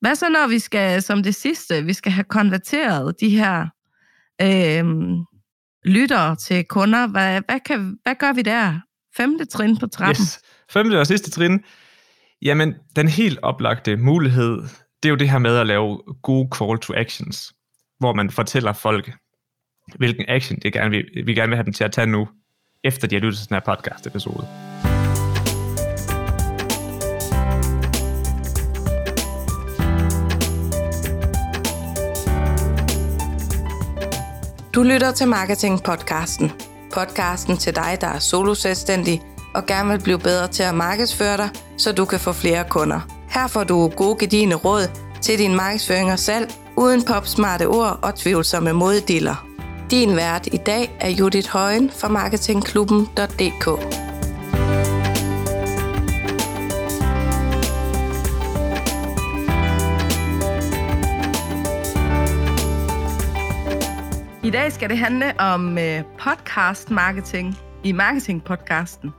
Hvad så, når vi skal, som det sidste, vi skal have konverteret de her øh, lyttere til kunder? Hvad, hvad, kan, hvad gør vi der? Femte trin på trappen. Yes. Femte og sidste trin. Jamen, den helt oplagte mulighed, det er jo det her med at lave gode call to actions, hvor man fortæller folk, hvilken action det gerne, vi, vi gerne vil have dem til at tage nu, efter de har lyttet til den her podcast-episode. Du lytter til Marketing Podcasten. Podcasten til dig, der er solo selvstændig og gerne vil blive bedre til at markedsføre dig, så du kan få flere kunder. Her får du gode gedigende råd til din markedsføring og salg, uden popsmarte ord og tvivlsomme moddiller. Din vært i dag er Judith Højen fra marketingklubben.dk. I dag skal det handle om øh, podcast marketing i marketingpodcasten.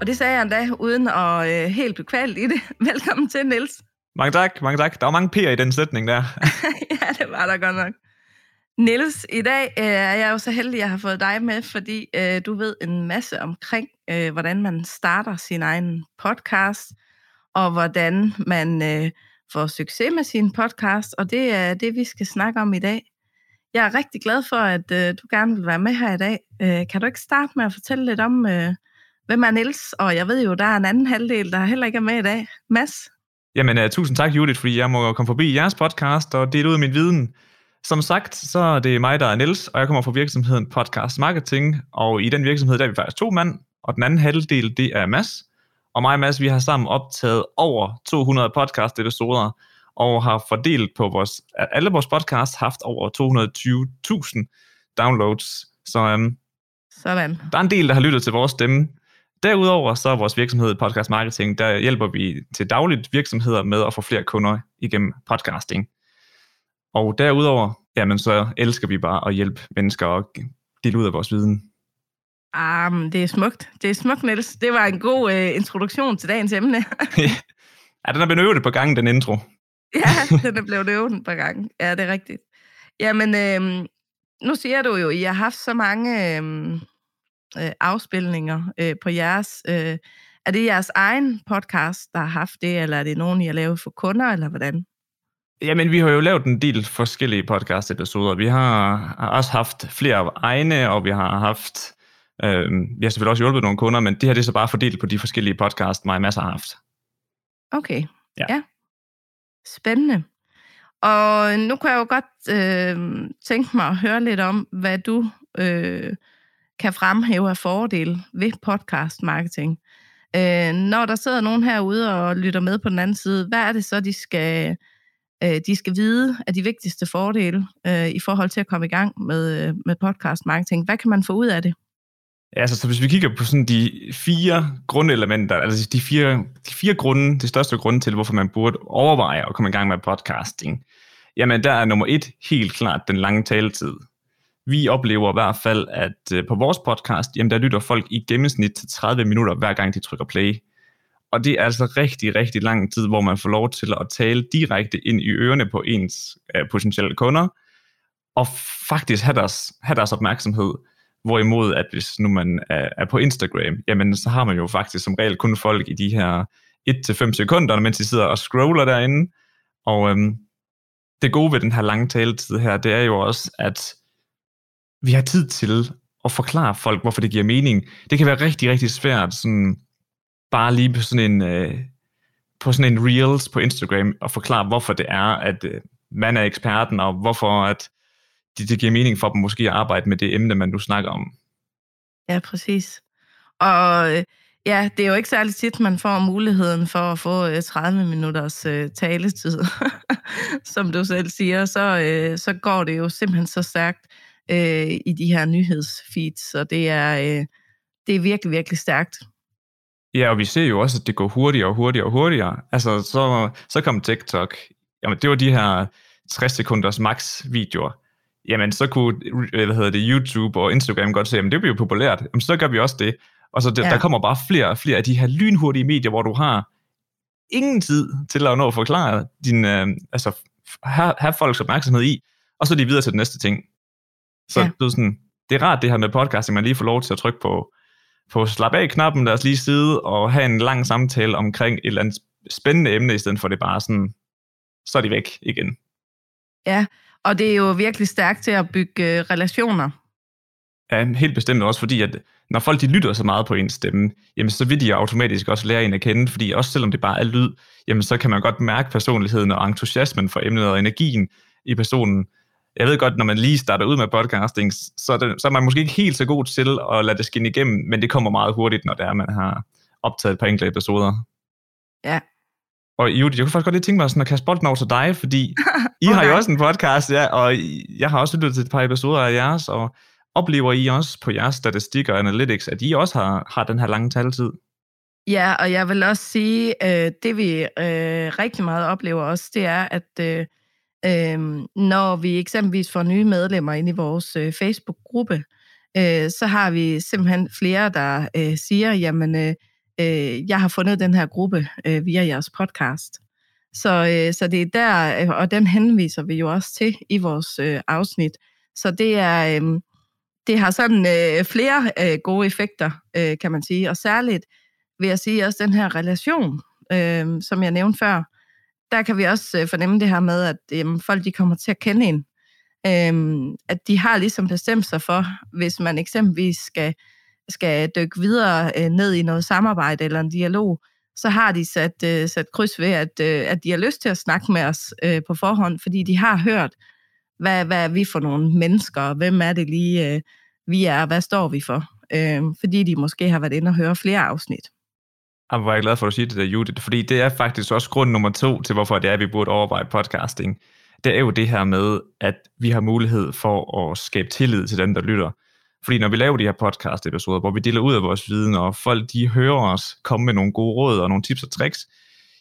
Og det sagde jeg endda uden at øh, helt blive kvalt i det. Velkommen til, Niels. Mange tak, mange tak. Der var mange P'er i den sætning der. ja, det var der godt nok. Niels, i dag øh, er jeg jo så heldig, at jeg har fået dig med, fordi øh, du ved en masse omkring, øh, hvordan man starter sin egen podcast, og hvordan man øh, får succes med sin podcast, og det er det, vi skal snakke om i dag. Jeg er rigtig glad for, at øh, du gerne vil være med her i dag. Øh, kan du ikke starte med at fortælle lidt om, øh, hvem er Niels? Og jeg ved jo, der er en anden halvdel, der heller ikke er med i dag. Mads? Jamen, uh, tusind tak, Judith, fordi jeg må komme forbi jeres podcast og dele ud af min viden. Som sagt, så er det mig, der er Niels, og jeg kommer fra virksomheden Podcast Marketing, og i den virksomhed, der er vi faktisk to mand, og den anden halvdel, det er Mads. Og mig og Mads, vi har sammen optaget over 200 podcast-episoder, og har fordelt på vores, alle vores podcasts haft over 220.000 downloads. Så um, Sådan. der er en del, der har lyttet til vores stemme. Derudover så er vores virksomhed Podcast Marketing, der hjælper vi til dagligt virksomheder med at få flere kunder igennem podcasting. Og derudover, jamen så elsker vi bare at hjælpe mennesker og dele ud af vores viden. Ah, men det er smukt. Det er smukt, Niels. Det var en god uh, introduktion til dagens emne. ja, den er blevet øvet på gangen, den intro. ja, den er blevet øvet på gangen. Ja, det er rigtigt. Jamen, øh, nu siger du jo, at I har haft så mange øh, øh, afspilninger øh, på jeres... Øh, er det jeres egen podcast, der har haft det, eller er det nogen, I har lavet for kunder, eller hvordan? Jamen, vi har jo lavet en del forskellige podcast-episoder. Vi har, har også haft flere egne, og vi har haft... Øh, vi har selvfølgelig også hjulpet nogle kunder, men det her det er så bare fordelt på de forskellige podcasts, mig og masser har haft. Okay, ja. ja. Spændende. Og nu kan jeg jo godt øh, tænke mig at høre lidt om, hvad du øh, kan fremhæve af fordele ved podcast marketing. Øh, når der sidder nogen herude og lytter med på den anden side, hvad er det så, de skal, øh, de skal vide af de vigtigste fordele øh, i forhold til at komme i gang med, øh, med podcast marketing? Hvad kan man få ud af det? Ja, altså, så hvis vi kigger på sådan de fire grundelementer, altså de fire, de fire grunde, de største grunde til, hvorfor man burde overveje at komme i gang med podcasting, jamen der er nummer et helt klart den lange taletid. Vi oplever i hvert fald, at øh, på vores podcast, jamen der lytter folk i gennemsnit til 30 minutter, hver gang de trykker play. Og det er altså rigtig, rigtig lang tid, hvor man får lov til at tale direkte ind i ørerne på ens øh, potentielle kunder, og faktisk have deres, have deres opmærksomhed. Hvorimod, at hvis nu man er, er på Instagram, jamen så har man jo faktisk som regel kun folk i de her 1-5 sekunder, mens de sidder og scroller derinde. Og øhm, det gode ved den her lange taletid her, det er jo også, at vi har tid til at forklare folk, hvorfor det giver mening. Det kan være rigtig, rigtig svært, sådan, bare lige på sådan en, øh, på sådan en reels på Instagram, at forklare, hvorfor det er, at øh, man er eksperten, og hvorfor at det, det giver mening for dem måske at arbejde med det emne, man nu snakker om. Ja, præcis. Og øh, ja, det er jo ikke særlig tit, man får muligheden for at få 30 øh, minutters uh, taletid. Som du selv siger, så, uh, så går det jo simpelthen så stærkt uh, i de her nyhedsfeeds, så det er, uh, det er virkelig, virkelig stærkt. Ja, og vi ser jo også, at det går hurtigere og hurtigere og hurtigere. Altså, så, så kom TikTok. Jamen, det var de her 60 sekunders max videoer jamen så kunne hvad hedder det, YouTube og Instagram godt se, at det bliver populært, jamen så gør vi også det. Og så det, ja. der kommer bare flere og flere af de her lynhurtige medier, hvor du har ingen tid til at nå at forklare din, øh, altså have, have folks opmærksomhed i, og så er de videre til den næste ting. Så ja. det, er sådan, det er rart det her med podcasting, man lige får lov til at trykke på, på slap af-knappen, lad os lige sidde og have en lang samtale omkring et eller andet spændende emne, i stedet for det bare sådan, så er de væk igen. Ja, og det er jo virkelig stærkt til at bygge øh, relationer. Ja, helt bestemt også, fordi at når folk de lytter så meget på en stemme, jamen så vil de automatisk også lære en at kende, fordi også selvom det bare er lyd, jamen så kan man godt mærke personligheden og entusiasmen for emnet og energien i personen. Jeg ved godt, når man lige starter ud med podcasting, så er, det, så er man måske ikke helt så god til at lade det skinne igennem, men det kommer meget hurtigt, når det er, man har optaget et par enkelte episoder. Ja. Og Judith, jeg kunne faktisk godt lige tænke mig sådan at kaste bolden over til dig, fordi I okay. har jo også en podcast, ja, og jeg har også lyttet til et par episoder af jeres, og oplever I også på jeres statistikker og analytics, at I også har, har den her lange taletid? Ja, og jeg vil også sige, øh, det vi øh, rigtig meget oplever også, det er, at øh, øh, når vi eksempelvis får nye medlemmer ind i vores øh, Facebook-gruppe, øh, så har vi simpelthen flere, der øh, siger, jamen, øh, øh, jeg har fundet den her gruppe øh, via jeres podcast. Så, øh, så det er der, øh, og den henviser vi jo også til i vores øh, afsnit. Så det er, øh, det har sådan øh, flere øh, gode effekter, øh, kan man sige. Og særligt vil jeg sige også den her relation, øh, som jeg nævnte før, der kan vi også øh, fornemme det her med, at øh, folk de kommer til at kende en. Øh, at de har ligesom bestemt sig for, hvis man eksempelvis skal, skal dykke videre øh, ned i noget samarbejde eller en dialog, så har de sat, øh, sat kryds ved, at, øh, at de har lyst til at snakke med os øh, på forhånd, fordi de har hørt, hvad, hvad er vi for nogle mennesker, og hvem er det lige, øh, vi er, hvad står vi for? Øh, fordi de måske har været inde og høre flere afsnit. Jeg var glad for, at du siger det der, Judith, fordi det er faktisk også grund nummer to til, hvorfor det er, at vi burde overveje podcasting. Det er jo det her med, at vi har mulighed for at skabe tillid til dem, der lytter. Fordi når vi laver de her podcast-episoder, hvor vi deler ud af vores viden, og folk de hører os komme med nogle gode råd og nogle tips og tricks,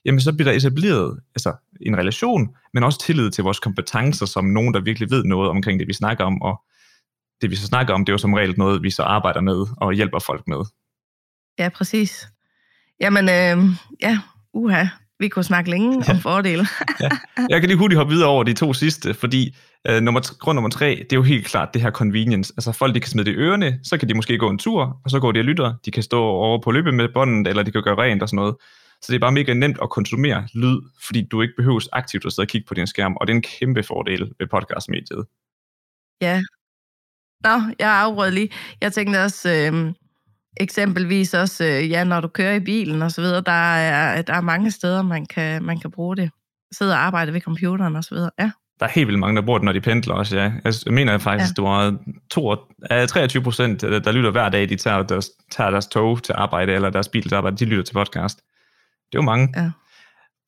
jamen så bliver der etableret altså, en relation, men også tillid til vores kompetencer som nogen, der virkelig ved noget omkring det, vi snakker om. Og det, vi så snakker om, det er jo som regel noget, vi så arbejder med og hjælper folk med. Ja, præcis. Jamen, øh, ja, uha, vi kunne snakke længe ja. om fordele. ja. Jeg kan lige hurtigt hoppe videre over de to sidste, fordi øh, nummer, grund nummer tre, det er jo helt klart det her convenience. Altså folk, de kan smide det i ørerne, så kan de måske gå en tur, og så går de og lytter. De kan stå over på løbet med båndet, eller de kan gøre rent og sådan noget. Så det er bare mega nemt at konsumere lyd, fordi du ikke behøves aktivt at sidde og kigge på din skærm, og det er en kæmpe fordel ved podcastmediet. Ja. Nå, jeg afbrød lige. Jeg tænkte også, øh, eksempelvis også, øh, ja, når du kører i bilen og så videre, der er, der er mange steder, man kan, man kan bruge det. Sidde og arbejde ved computeren og så videre, ja. Der er helt vildt mange, der bruger det, når de pendler også, ja. Jeg mener faktisk, ja. det var 23 procent, der lytter hver dag, de tager deres, tager deres tog til arbejde, eller deres bil til arbejde, de lytter til podcast. Det er jo mange. Ja, det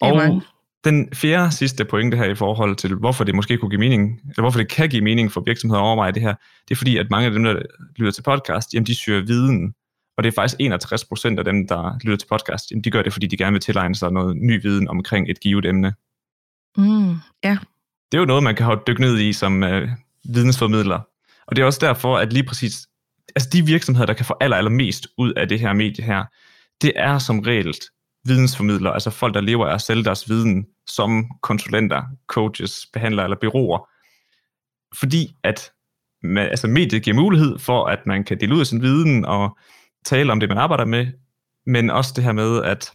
er og mange. den fjerde sidste pointe her i forhold til, hvorfor det måske kunne give mening, eller hvorfor det kan give mening for virksomheder at overveje det her, det er fordi, at mange af dem, der lytter til podcast, jamen de søger viden. Og det er faktisk 61 procent af dem, der lytter til podcast, jamen de gør det, fordi de gerne vil tilegne sig noget ny viden omkring et givet emne. Mm, ja. Det er jo noget, man kan dykke ned i som øh, vidensformidler. Og det er også derfor, at lige præcis, altså de virksomheder, der kan få aller, allermest ud af det her medie her, det er som regel vidensformidlere, altså folk, der lever af at sælge deres viden som konsulenter, coaches, behandlere eller byråer. Fordi at med, altså mediet giver mulighed for, at man kan dele ud af sin viden og tale om det, man arbejder med, men også det her med, at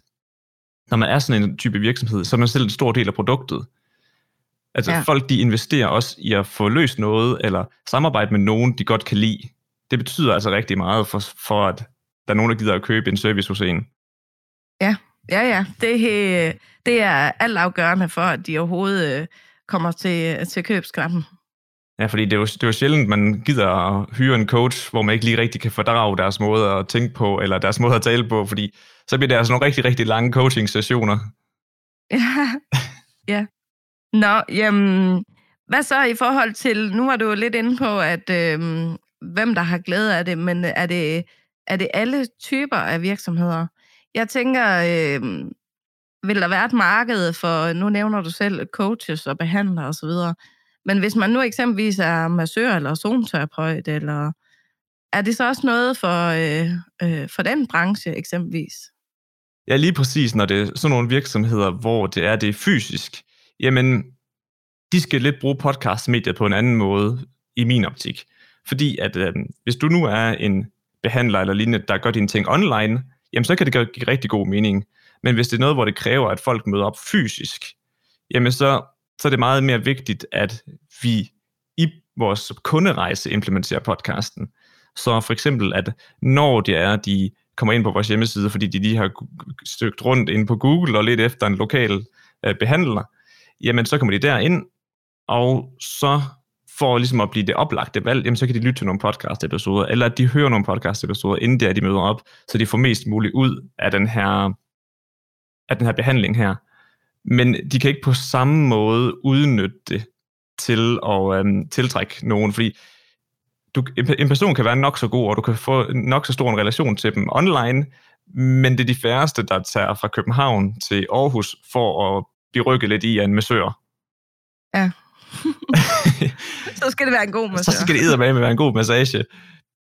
når man er sådan en type virksomhed, så er man selv en stor del af produktet. Altså ja. folk, de investerer også i at få løst noget, eller samarbejde med nogen, de godt kan lide. Det betyder altså rigtig meget for, for at der er nogen, der gider at købe en service hos en. Ja, Ja, ja. Det, det er alt afgørende for, at de overhovedet øh, kommer til, til købsknappen. Ja, fordi det er, jo, det er jo sjældent, man gider at hyre en coach, hvor man ikke lige rigtig kan fordrage deres måde at tænke på, eller deres måde at tale på, fordi så bliver det altså nogle rigtig, rigtig lange coaching-sessioner. Ja, ja. Nå, jamen, hvad så i forhold til, nu var du lidt inde på, at øh, hvem der har glæde af det, men er det, er det alle typer af virksomheder? Jeg tænker, øh, vil der være et marked for, nu nævner du selv coaches og behandlere osv., men hvis man nu eksempelvis er massør eller zoneterapeut, eller er det så også noget for, øh, øh, for den branche eksempelvis? Ja, lige præcis, når det er sådan nogle virksomheder, hvor det er det er fysisk, jamen, de skal lidt bruge podcastmediet på en anden måde, i min optik. Fordi at øh, hvis du nu er en behandler eller lignende, der gør dine ting online, jamen så kan det give rigtig god mening. Men hvis det er noget, hvor det kræver, at folk møder op fysisk, jamen så, så er det meget mere vigtigt, at vi i vores kunderejse implementerer podcasten. Så for eksempel, at når det er, de kommer ind på vores hjemmeside, fordi de lige har søgt rundt ind på Google og lidt efter en lokal øh, behandler, jamen så kommer de derind, og så for ligesom at blive det oplagte valg, jamen så kan de lytte til nogle podcast-episoder, eller at de hører nogle podcast-episoder, inden det er, de møder op, så de får mest muligt ud af den her, af den her behandling her. Men de kan ikke på samme måde udnytte det til at øhm, tiltrække nogen, fordi du, en person kan være nok så god, og du kan få nok så stor en relation til dem online, men det er de færreste, der tager fra København til Aarhus for at blive rykket lidt i af en massør. Ja. så skal det være en god massage. Så skal det med være en god massage.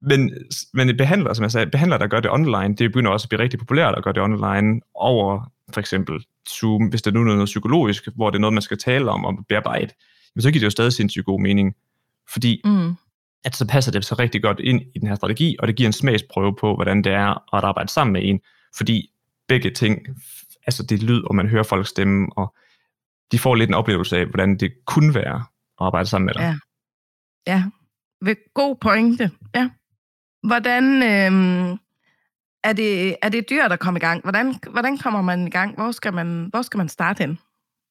Men, men behandler, som jeg sagde, behandler, der gør det online, det begynder også at blive rigtig populært at gøre det online over for eksempel Zoom, hvis det nu er noget psykologisk, hvor det er noget, man skal tale om og bearbejde, men så giver det jo stadig sindssygt god mening. Fordi mm. at så passer det så rigtig godt ind i den her strategi, og det giver en smagsprøve på, hvordan det er at arbejde sammen med en. Fordi begge ting, altså det lyd, og man hører folks stemme, og de får lidt en oplevelse af, hvordan det kunne være at arbejde sammen med dig. Ja, ja. god pointe. Ja. Hvordan øh, er, det, er det dyrt at komme i gang? Hvordan, hvordan kommer man i gang? Hvor skal man, hvor skal man starte hen?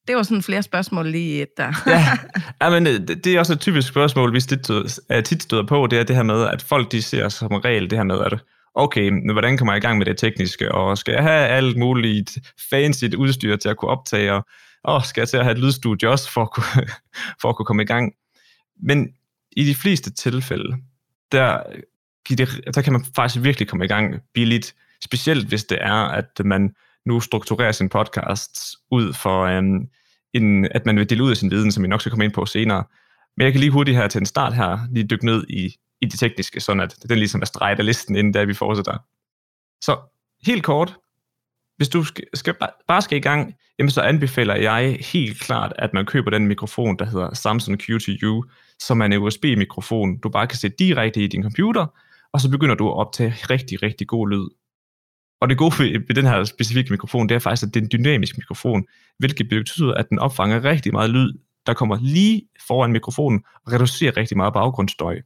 Det var sådan flere spørgsmål lige et der. ja, ja, men øh, det er også et typisk spørgsmål, vi tit støder på, det er det her med, at folk de ser som regel det her med, at okay, hvordan kommer jeg i gang med det tekniske, og skal jeg have alt muligt fancy udstyr til at kunne optage, og åh, skal jeg til at have et lydstudie også for at kunne, for at kunne komme i gang. Men i de fleste tilfælde, der, der kan man faktisk virkelig komme i gang billigt, specielt hvis det er, at man nu strukturerer sin podcast ud for, um, en, at man vil dele ud af sin viden, som vi nok skal komme ind på senere. Men jeg kan lige hurtigt her til en start her, lige dykke ned i, i det tekniske, sådan at den ligesom er streget af listen, inden der vi fortsætter. Så helt kort, hvis du skal, skal, bare skal i gang, jamen så anbefaler jeg helt klart, at man køber den mikrofon, der hedder Samsung Q2U, som er en USB-mikrofon, du bare kan sætte direkte i din computer, og så begynder du at optage rigtig, rigtig god lyd. Og det gode ved den her specifikke mikrofon, det er faktisk, at det er en dynamisk mikrofon, hvilket betyder, at den opfanger rigtig meget lyd, der kommer lige foran mikrofonen, og reducerer rigtig meget baggrundsstøj.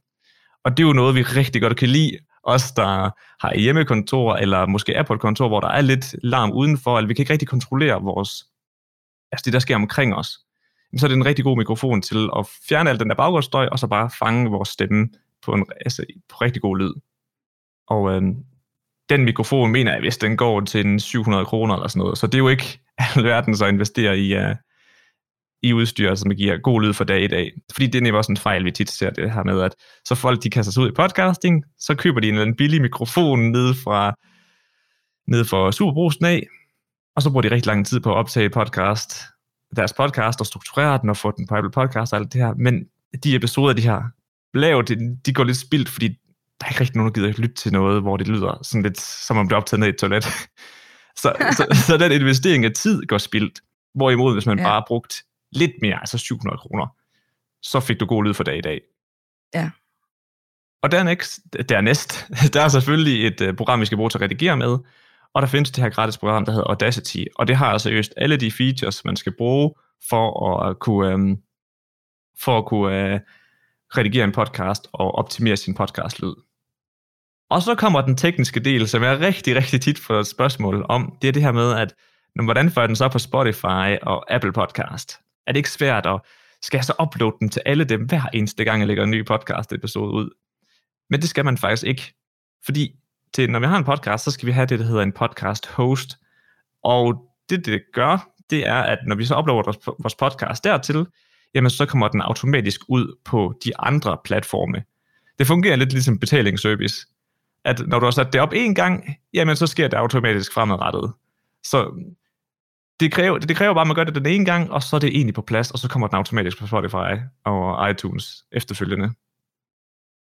Og det er jo noget, vi rigtig godt kan lide, os, der har hjemmekontor, eller måske er på et kontor, hvor der er lidt larm udenfor, eller vi kan ikke rigtig kontrollere vores, altså det, der sker omkring os, så er det en rigtig god mikrofon til at fjerne al den der baggrundsstøj, og så bare fange vores stemme på, en, altså, på rigtig god lyd. Og øh, den mikrofon mener jeg, hvis den går til en 700 kroner eller sådan noget, så det er jo ikke alverden så investere i, uh, i udstyr, som giver god lyd for dag i dag. Fordi det er også en fejl, vi tit ser det her med, at så folk de kaster sig ud i podcasting, så køber de en eller anden billig mikrofon ned fra ned for Superbrusen af, og så bruger de rigtig lang tid på at optage podcast, deres podcast og strukturere den og få den på Apple Podcast og alt det her. Men de episoder, de har lavet, de, går lidt spildt, fordi der er ikke rigtig nogen, der gider lytte til noget, hvor det lyder sådan lidt, som om det er optaget ned i et toilet. så, så, så den investering af tid går spildt. Hvorimod, hvis man ja. bare brugt lidt mere, altså 700 kroner, så fik du god lyd for dag i dag. Ja. Og dernæst, dernæst der er selvfølgelig et uh, program, vi skal bruge til at redigere med, og der findes det her gratis program, der hedder Audacity, og det har altså seriøst alle de features, man skal bruge for at kunne, um, for at kunne uh, redigere en podcast og optimere sin podcast-lyd. Og så kommer den tekniske del, som jeg rigtig, rigtig tit får et spørgsmål om. Det er det her med, at hvordan får jeg den så på Spotify og Apple Podcast? er det ikke svært og skal jeg så uploade den til alle dem hver eneste gang, jeg lægger en ny podcast episode ud? Men det skal man faktisk ikke. Fordi til, når vi har en podcast, så skal vi have det, der hedder en podcast host. Og det, det gør, det er, at når vi så uploader vores podcast dertil, jamen så kommer den automatisk ud på de andre platforme. Det fungerer lidt ligesom betalingsservice. At når du har sat det op en gang, jamen så sker det automatisk fremadrettet. Så det kræver, det kræver bare, at man gør det den ene gang, og så er det egentlig på plads, og så kommer den automatisk på Spotify og iTunes efterfølgende.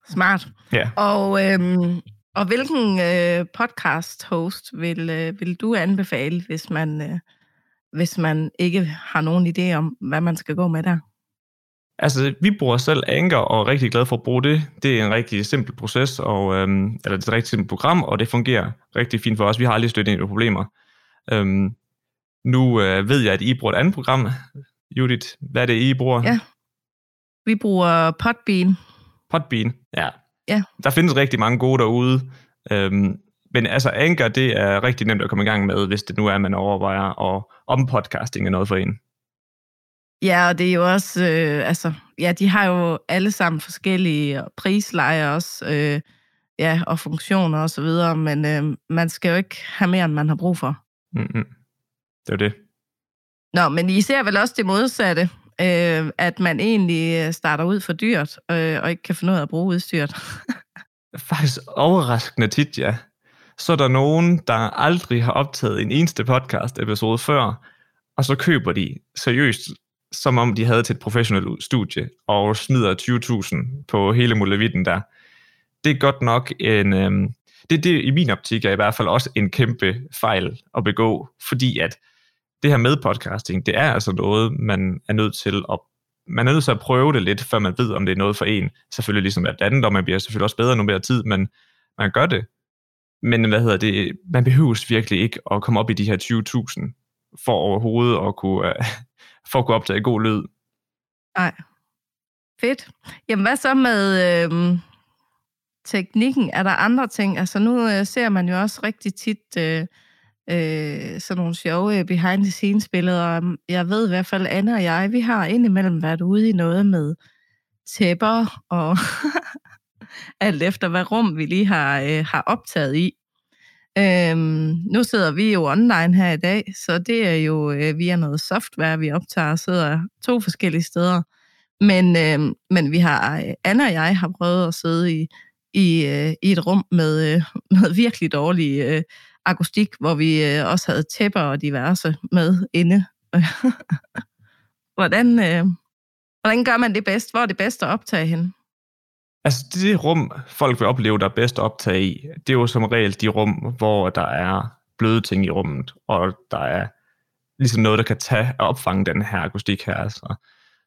Smart. Ja. Og, øhm, Og hvilken øh, podcast-host vil, øh, vil du anbefale, hvis man, øh, hvis man ikke har nogen idé om, hvad man skal gå med der? Altså, vi bruger selv Anchor og er rigtig glade for at bruge det. Det er en rigtig simpel proces, og, øhm, eller det er et rigtig simpelt program, og det fungerer rigtig fint for os. Vi har aldrig støttet ind i problemer. Øhm, nu øh, ved jeg, at I bruger et andet program. Judith, hvad er det, I bruger? Ja, vi bruger Podbean. Podbean, ja. Ja. Der findes rigtig mange gode derude. Øhm, men altså, Anchor, det er rigtig nemt at komme i gang med, hvis det nu er, at man overvejer, og om podcasting er noget for en. Ja, og det er jo også, øh, altså, ja, de har jo alle sammen forskellige prislejer også, øh, ja, og funktioner og så videre, men øh, man skal jo ikke have mere, end man har brug for. Mm-hmm. Det er det. Nå, men I ser vel også det modsatte, øh, at man egentlig starter ud for dyrt, øh, og ikke kan finde ud af at bruge udstyret. Faktisk overraskende tit, ja. Så er der nogen, der aldrig har optaget en eneste podcast-episode før, og så køber de seriøst som om de havde til et professionelt studie, og smider 20.000 på hele muligheden der. Det er godt nok en... Øhm, det, det i min optik er i hvert fald også en kæmpe fejl at begå, fordi at det her med podcasting, det er altså noget, man er nødt til at man er nødt til at prøve det lidt, før man ved, om det er noget for en. Selvfølgelig ligesom alt andet, og man bliver selvfølgelig også bedre nu mere tid, men man gør det. Men hvad hedder det, man behøves virkelig ikke at komme op i de her 20.000 for overhovedet at kunne, øh, for at kunne optage god lyd. Nej. Fedt. Jamen hvad så med øh, teknikken? Er der andre ting? Altså nu øh, ser man jo også rigtig tit øh, øh, sådan nogle sjove øh, behind the scenes billeder. Jeg ved i hvert fald, Anna og jeg, vi har indimellem været ude i noget med tæpper og alt efter hvad rum vi lige har, øh, har optaget i. Øhm, nu sidder vi jo online her i dag, så det er jo øh, via noget software, vi optager og sidder to forskellige steder. Men, øh, men vi har, øh, Anna og jeg har prøvet at sidde i, i, øh, i et rum med, øh, med virkelig dårlig øh, akustik, hvor vi øh, også havde tæpper og diverse med inde. hvordan, øh, hvordan gør man det bedst? Hvor er det bedst at optage hende? Altså det rum, folk vil opleve, der er bedst at optage i, det er jo som regel de rum, hvor der er bløde ting i rummet, og der er ligesom noget, der kan tage og opfange den her akustik her. Altså.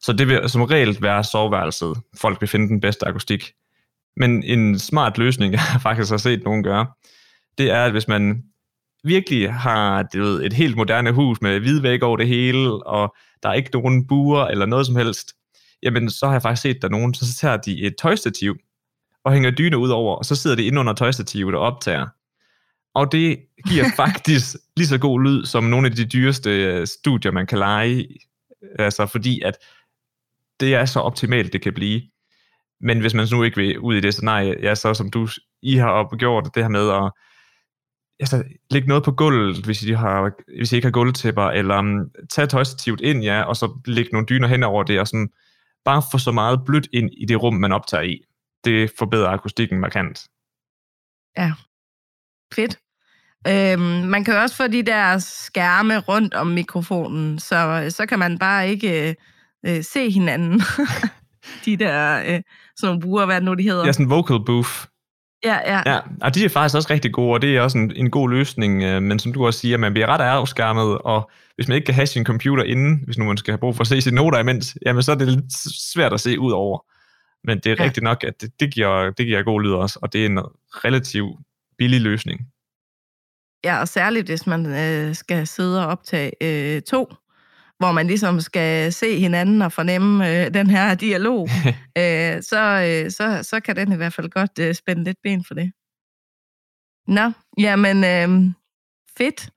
Så det vil som regel være soveværelset, folk vil finde den bedste akustik. Men en smart løsning, jeg faktisk har set nogen gøre, det er, at hvis man virkelig har det ved, et helt moderne hus med hvide væg over det hele, og der er ikke nogen buer eller noget som helst, jamen så har jeg faktisk set, der nogen, så tager de et tøjstativ og hænger dyne ud over, og så sidder de inde under tøjstativet og optager. Og det giver faktisk lige så god lyd som nogle af de dyreste øh, studier, man kan lege Altså fordi at det er så optimalt, det kan blive. Men hvis man nu ikke vil ud i det scenarie, ja, så som du I har opgjort det her med at altså, lægge noget på gulvet, hvis I, har, hvis I ikke har gulvtæpper, eller um, tage tøjstativet ind, ja, og så lægge nogle dyner hen over det, og sådan bare få så meget blødt ind i det rum, man optager i. Det forbedrer akustikken markant. Ja, fedt. Øhm, man kan også få de der skærme rundt om mikrofonen, så, så kan man bare ikke øh, se hinanden. de der øh, sådan nogle buer, hvad nu de hedder. Ja, sådan vocal booth. Ja, ja. ja, og de er faktisk også rigtig gode, og det er også en, en god løsning, øh, men som du også siger, man bliver ret afskærmet, og hvis man ikke kan have sin computer inde, hvis nu man skal have brug for at se sine noter imens, jamen så er det lidt svært at se ud over. Men det er ja. rigtigt nok, at det, det, giver, det giver god lyd også, og det er en relativt billig løsning. Ja, og særligt hvis man øh, skal sidde og optage øh, to, hvor man ligesom skal se hinanden og fornemme øh, den her dialog, øh, så, øh, så, så kan den i hvert fald godt øh, spænde lidt ben for det. Nå, jamen øh, fedt.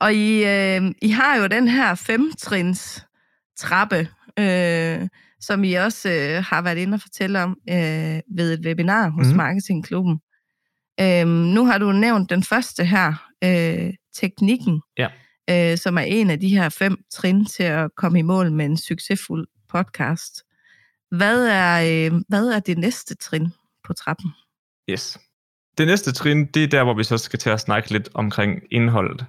Og I, øh, I har jo den her femtrins trappe, øh, som I også øh, har været inde og fortælle om øh, ved et webinar hos mm. Marketingklubben. Øh, nu har du nævnt den første her, øh, teknikken, ja øh, som er en af de her fem trin til at komme i mål med en succesfuld podcast. Hvad er, øh, hvad er det næste trin på trappen? Yes. Det næste trin, det er der, hvor vi så skal til at snakke lidt omkring indholdet.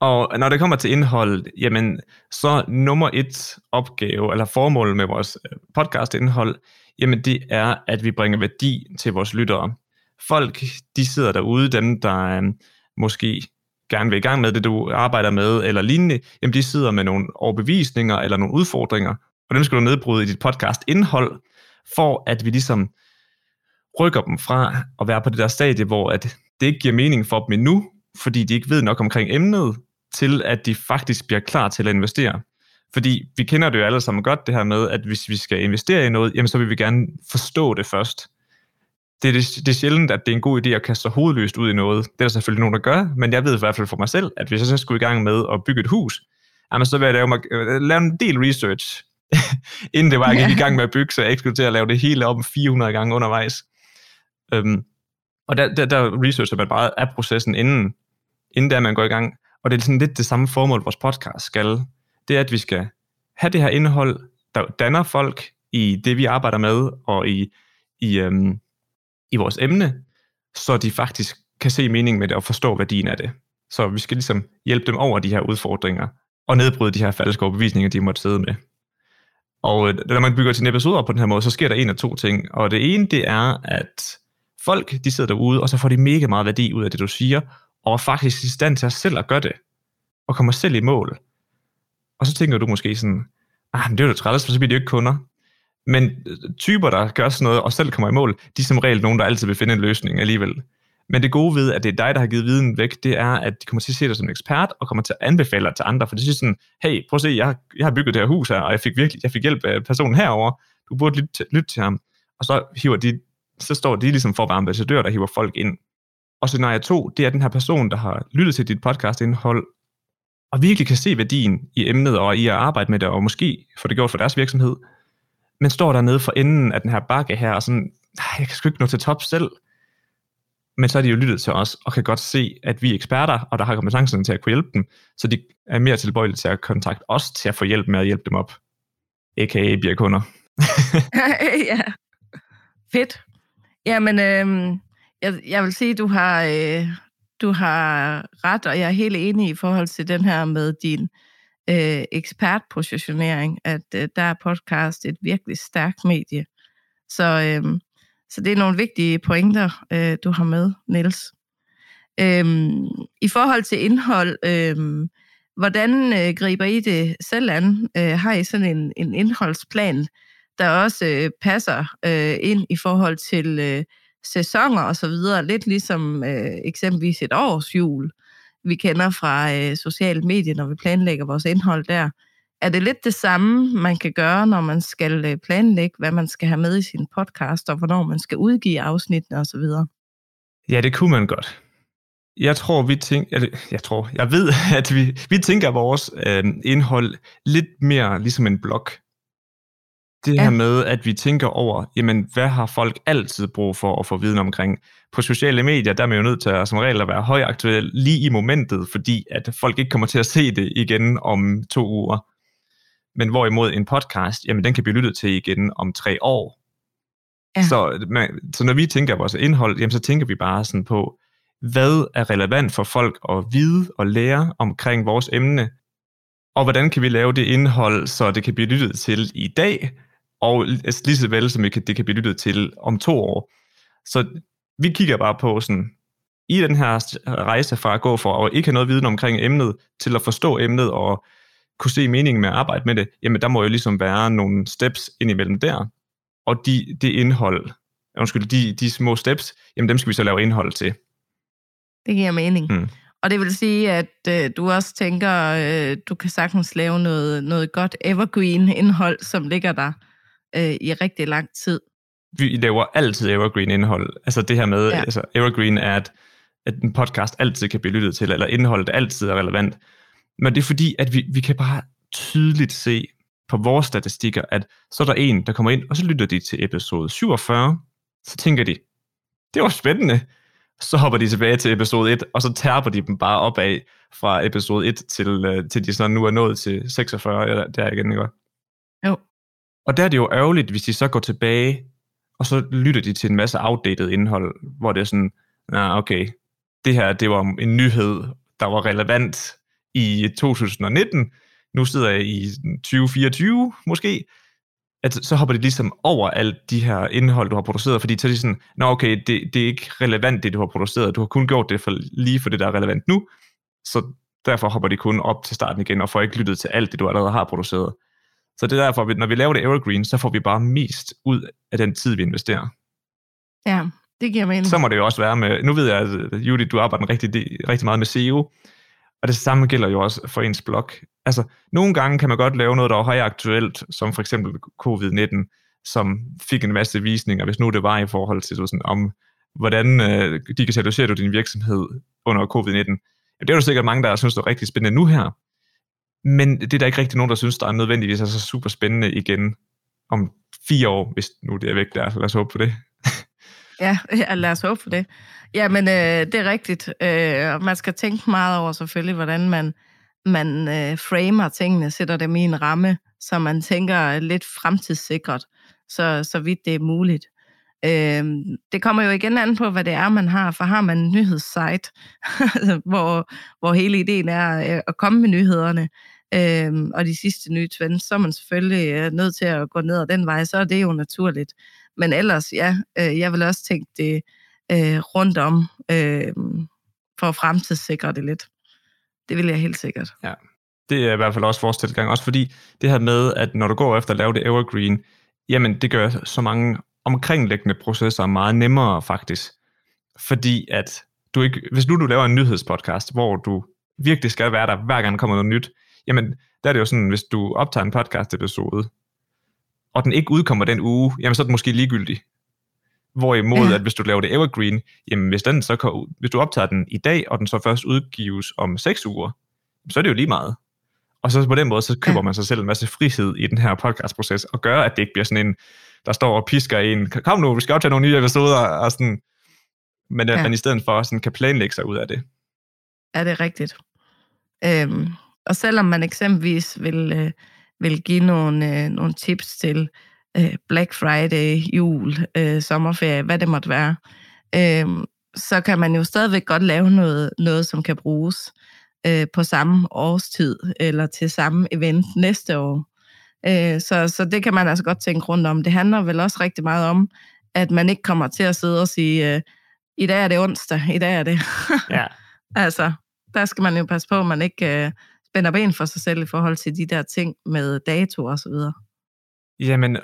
Og når det kommer til indhold, jamen, så nummer et opgave, eller formål med vores øh, podcastindhold, podcast indhold, jamen det er, at vi bringer værdi til vores lyttere. folk, de sidder derude, dem der øh, måske gerne vil i gang med det, du arbejder med, eller lignende, jamen de sidder med nogle overbevisninger eller nogle udfordringer, og dem skal du nedbryde i dit podcast indhold, for at vi ligesom rykker dem fra at være på det der stadie, hvor at det ikke giver mening for dem endnu, fordi de ikke ved nok omkring emnet, til at de faktisk bliver klar til at investere. Fordi vi kender det jo alle sammen godt, det her med, at hvis vi skal investere i noget, jamen så vil vi gerne forstå det først. Det er, det, det er sjældent, at det er en god idé at kaste sig hovedløst ud i noget. Det er der selvfølgelig nogen, der gør, men jeg ved i hvert fald for mig selv, at hvis jeg så skulle i gang med at bygge et hus, jamen så vil jeg lave, øh, lave en del research, inden det var, jeg gik i gang med at bygge, så jeg ikke skulle til at lave det hele om 400 gange undervejs. Um, og der, der, der researcher man bare af processen inden, inden der man går i gang. Og det er sådan lidt det samme formål, vores podcast skal. Det er, at vi skal have det her indhold, der danner folk i det, vi arbejder med, og i, i, øhm, i vores emne, så de faktisk kan se mening med det og forstå værdien af det. Så vi skal ligesom hjælpe dem over de her udfordringer, og nedbryde de her falske overbevisninger, de måtte sidde med. Og øh, når man bygger sin episode op på den her måde, så sker der en af to ting. Og det ene, det er, at folk, de sidder derude, og så får de mega meget værdi ud af det, du siger, og er faktisk i stand til at selv at gøre det, og kommer selv i mål. Og så tænker du måske sådan, ah, men det er jo træls, for så bliver de jo ikke kunder. Men øh, typer, der gør sådan noget, og selv kommer i mål, de er som regel nogen, der altid vil finde en løsning alligevel. Men det gode ved, at det er dig, der har givet viden væk, det er, at de kommer til at se dig som en ekspert, og kommer til at anbefale dig til andre, for det er sådan, hey, prøv at se, jeg, jeg har bygget det her hus her, og jeg fik virkelig jeg fik hjælp af personen herover. Du burde lytte, lytte til ham. Og så hiver de, så står de ligesom for at være ambassadør, der hiver folk ind. Og scenarie 2, det er den her person, der har lyttet til dit podcast-indhold, og virkelig kan se værdien i emnet og i at arbejde med det, og måske få det gjort for deres virksomhed, men står dernede for enden af den her bakke her, og sådan, jeg kan sgu ikke nå til top selv. Men så har de jo lyttet til os, og kan godt se, at vi er eksperter, og der har kompetencerne til at kunne hjælpe dem, så de er mere tilbøjelige til at kontakte os til at få hjælp med at hjælpe dem op. A.k.a. bliver kunder. ja, fedt. Jamen, øh, jeg, jeg vil sige, du har, øh, du har ret, og jeg er helt enig i forhold til den her med din øh, Øh, ekspertpositionering, at øh, der er podcast et virkelig stærkt medie. Så, øh, så det er nogle vigtige pointer, øh, du har med, Niels. Øh, I forhold til indhold, øh, hvordan øh, griber I det selv an? Øh, har I sådan en, en indholdsplan, der også øh, passer øh, ind i forhold til øh, sæsoner og så videre, lidt ligesom øh, eksempelvis et års jul, vi kender fra øh, sociale medier, når vi planlægger vores indhold der. Er det lidt det samme, man kan gøre, når man skal øh, planlægge, hvad man skal have med i sin podcast, og hvornår man skal udgive afsnittene osv.? Ja, det kunne man godt. Jeg tror, vi tænker, jeg, jeg tror, jeg ved, at vi, vi tænker vores øh, indhold lidt mere ligesom en blog det ja. her med, at vi tænker over, jamen, hvad har folk altid brug for at få viden omkring? På sociale medier, der er man jo nødt til at, som regel at være højaktuel lige i momentet, fordi at folk ikke kommer til at se det igen om to uger. Men hvorimod en podcast, jamen den kan blive lyttet til igen om tre år. Ja. Så, man, så når vi tænker vores indhold, jamen så tænker vi bare sådan på, hvad er relevant for folk at vide og lære omkring vores emne, og hvordan kan vi lave det indhold, så det kan blive lyttet til i dag, og altså, lige så vel som det kan, det kan blive lyttet til om to år. Så vi kigger bare på sådan, i den her rejse fra at gå for at ikke have noget viden omkring emnet, til at forstå emnet og kunne se meningen med at arbejde med det, jamen der må jo ligesom være nogle steps indimellem der. Og de, det indhold, undskyld, de, de små steps, jamen dem skal vi så lave indhold til. Det giver mening. Mm. Og det vil sige, at øh, du også tænker, øh, du kan sagtens lave noget, noget godt evergreen indhold, som ligger der øh, i rigtig lang tid. Vi laver altid evergreen indhold. Altså det her med, ja. altså evergreen er, at, at en podcast altid kan blive lyttet til, eller indholdet altid er relevant. Men det er fordi, at vi, vi kan bare tydeligt se på vores statistikker, at så er der en, der kommer ind, og så lytter de til episode 47, så tænker de, det var spændende. Så hopper de tilbage til episode 1, og så tærper de dem bare opad fra episode 1 til, uh, til de sådan nu er nået til 46, eller der igen, ikke? Og der er det jo ærgerligt, hvis de så går tilbage, og så lytter de til en masse outdated indhold, hvor det er sådan, nah, okay, det her, det var en nyhed, der var relevant i 2019, nu sidder jeg i 2024 måske, at så hopper de ligesom over alt de her indhold, du har produceret, fordi så er de sådan, nå okay, det, det er ikke relevant, det du har produceret, du har kun gjort det for, lige for det, der er relevant nu, så derfor hopper de kun op til starten igen, og får ikke lyttet til alt det, du allerede har produceret. Så det er derfor, at når vi laver det evergreen, så får vi bare mest ud af den tid, vi investerer. Ja, det giver mening. Så må det jo også være med, nu ved jeg, at Judith, du arbejder rigtig, rigtig meget med SEO, og det samme gælder jo også for ens blog. Altså, nogle gange kan man godt lave noget, der er højaktuelt, som for eksempel covid-19, som fik en masse visninger, hvis nu det var i forhold til sådan, om, hvordan øh, digitaliserer du din virksomhed under covid-19. Det er jo sikkert mange, der synes, det er rigtig spændende nu her. Men det er der ikke rigtig nogen, der synes, der er nødvendigvis er så super spændende igen om fire år, hvis nu det er væk der. Lad os håbe på det. Ja, ja lad os håbe på det. Ja, men øh, det er rigtigt. Øh, man skal tænke meget over selvfølgelig, hvordan man, man øh, framer tingene, sætter dem i en ramme, så man tænker lidt fremtidssikret, så, så vidt det er muligt. Øh, det kommer jo igen an på, hvad det er, man har, for har man en nyhedssite, hvor, hvor hele ideen er øh, at komme med nyhederne, øh, og de sidste nye trends, så er man selvfølgelig øh, nødt til at gå ned ad den vej, så er det jo naturligt. Men ellers, ja, øh, jeg vil også tænke det øh, rundt om, øh, for at fremtidssikre det lidt. Det vil jeg helt sikkert. Ja, det er i hvert fald også vores tilgang. Også fordi det her med, at når du går efter at lave det evergreen, jamen det gør så mange omkringliggende processer meget nemmere faktisk. Fordi at du ikke, hvis nu du laver en nyhedspodcast, hvor du virkelig skal være der, hver gang der kommer noget nyt, jamen der er det jo sådan, hvis du optager en podcast episode, og den ikke udkommer den uge, jamen så er den måske ligegyldig. Hvorimod, ja. at hvis du laver det evergreen, jamen hvis, den så kan, hvis du optager den i dag, og den så først udgives om 6 uger, så er det jo lige meget. Og så på den måde, så køber ja. man sig selv en masse frihed i den her podcastproces, og gør, at det ikke bliver sådan en, der står og pisker en, kom nu, vi skal optage nogle nye episoder, og sådan, men at ja. man i stedet for sådan kan planlægge sig ud af det. Ja, det er rigtigt. Øhm, og selvom man eksempelvis vil, øh, vil give nogle, øh, nogle tips til øh, Black Friday, jul, øh, sommerferie, hvad det måtte være, øh, så kan man jo stadigvæk godt lave noget, noget som kan bruges øh, på samme årstid, eller til samme event næste år. Øh, så, så det kan man altså godt tænke rundt om. Det handler vel også rigtig meget om, at man ikke kommer til at sidde og sige, øh, i dag er det onsdag, i dag er det. Ja. altså, der skal man jo passe på, at man ikke øh, spænder ben for sig selv i forhold til de der ting med dato og så videre. Jamen,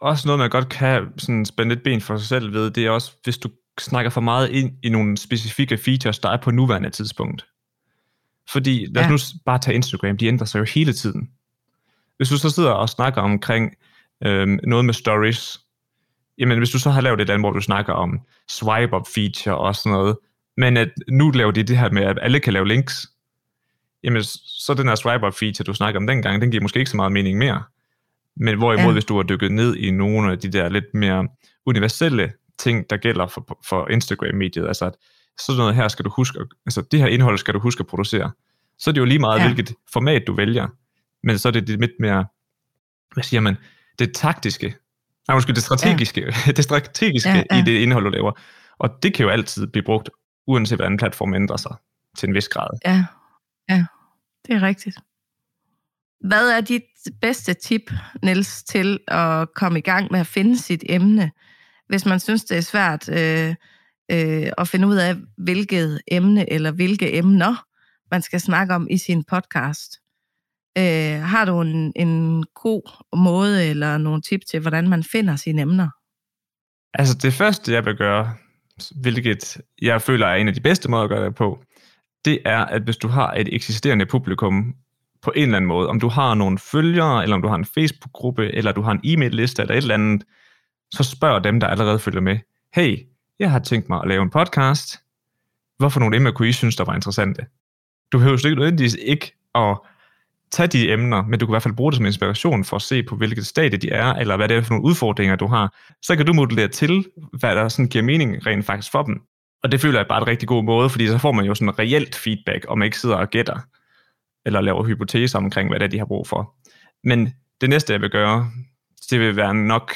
også noget, man godt kan sådan spænde et ben for sig selv ved, det er også, hvis du snakker for meget ind i nogle specifikke features, der er på nuværende tidspunkt. Fordi lad os ja. nu bare tage Instagram, de ændrer sig jo hele tiden. Hvis du så sidder og snakker omkring øhm, noget med stories, jamen hvis du så har lavet et andet, hvor du snakker om swipe-up feature og sådan noget, men at nu laver de det her med, at alle kan lave links, jamen så den her swipe-up feature, du snakker om dengang, den giver måske ikke så meget mening mere. Men hvorimod, ja. hvis du har dykket ned i nogle af de der lidt mere universelle ting, der gælder for, for Instagram-mediet, altså at sådan noget her skal du huske, altså det her indhold skal du huske at producere, så er det jo lige meget, ja. hvilket format du vælger. Men så er det lidt mere, hvad siger man, det taktiske, nej måske det strategiske, ja. det strategiske ja, ja. i det indhold, du laver. Og det kan jo altid blive brugt, uanset hvordan platform ændrer sig til en vis grad. Ja, ja, det er rigtigt. Hvad er dit bedste tip, Niels, til at komme i gang med at finde sit emne, hvis man synes, det er svært øh, øh, at finde ud af, hvilket emne eller hvilke emner man skal snakke om i sin podcast? Øh, har du en, en god måde eller nogle tip til, hvordan man finder sine emner? Altså det første, jeg vil gøre, hvilket jeg føler er en af de bedste måder at gøre det på, det er, at hvis du har et eksisterende publikum på en eller anden måde, om du har nogle følgere, eller om du har en Facebook-gruppe, eller du har en e-mail-liste, eller et eller andet, så spørg dem, der allerede følger med, hey, jeg har tænkt mig at lave en podcast, hvorfor nogle emner kunne I synes, der var interessante? Du behøver ikke nødvendigvis ikke at tage de emner, men du kan i hvert fald bruge det som inspiration for at se på, hvilket stadie de er, eller hvad det er for nogle udfordringer, du har. Så kan du modellere til, hvad der sådan giver mening rent faktisk for dem. Og det føler jeg bare er en rigtig god måde, fordi så får man jo sådan reelt feedback, om man ikke sidder og gætter, eller laver hypoteser omkring, hvad det er, de har brug for. Men det næste, jeg vil gøre, det vil være nok,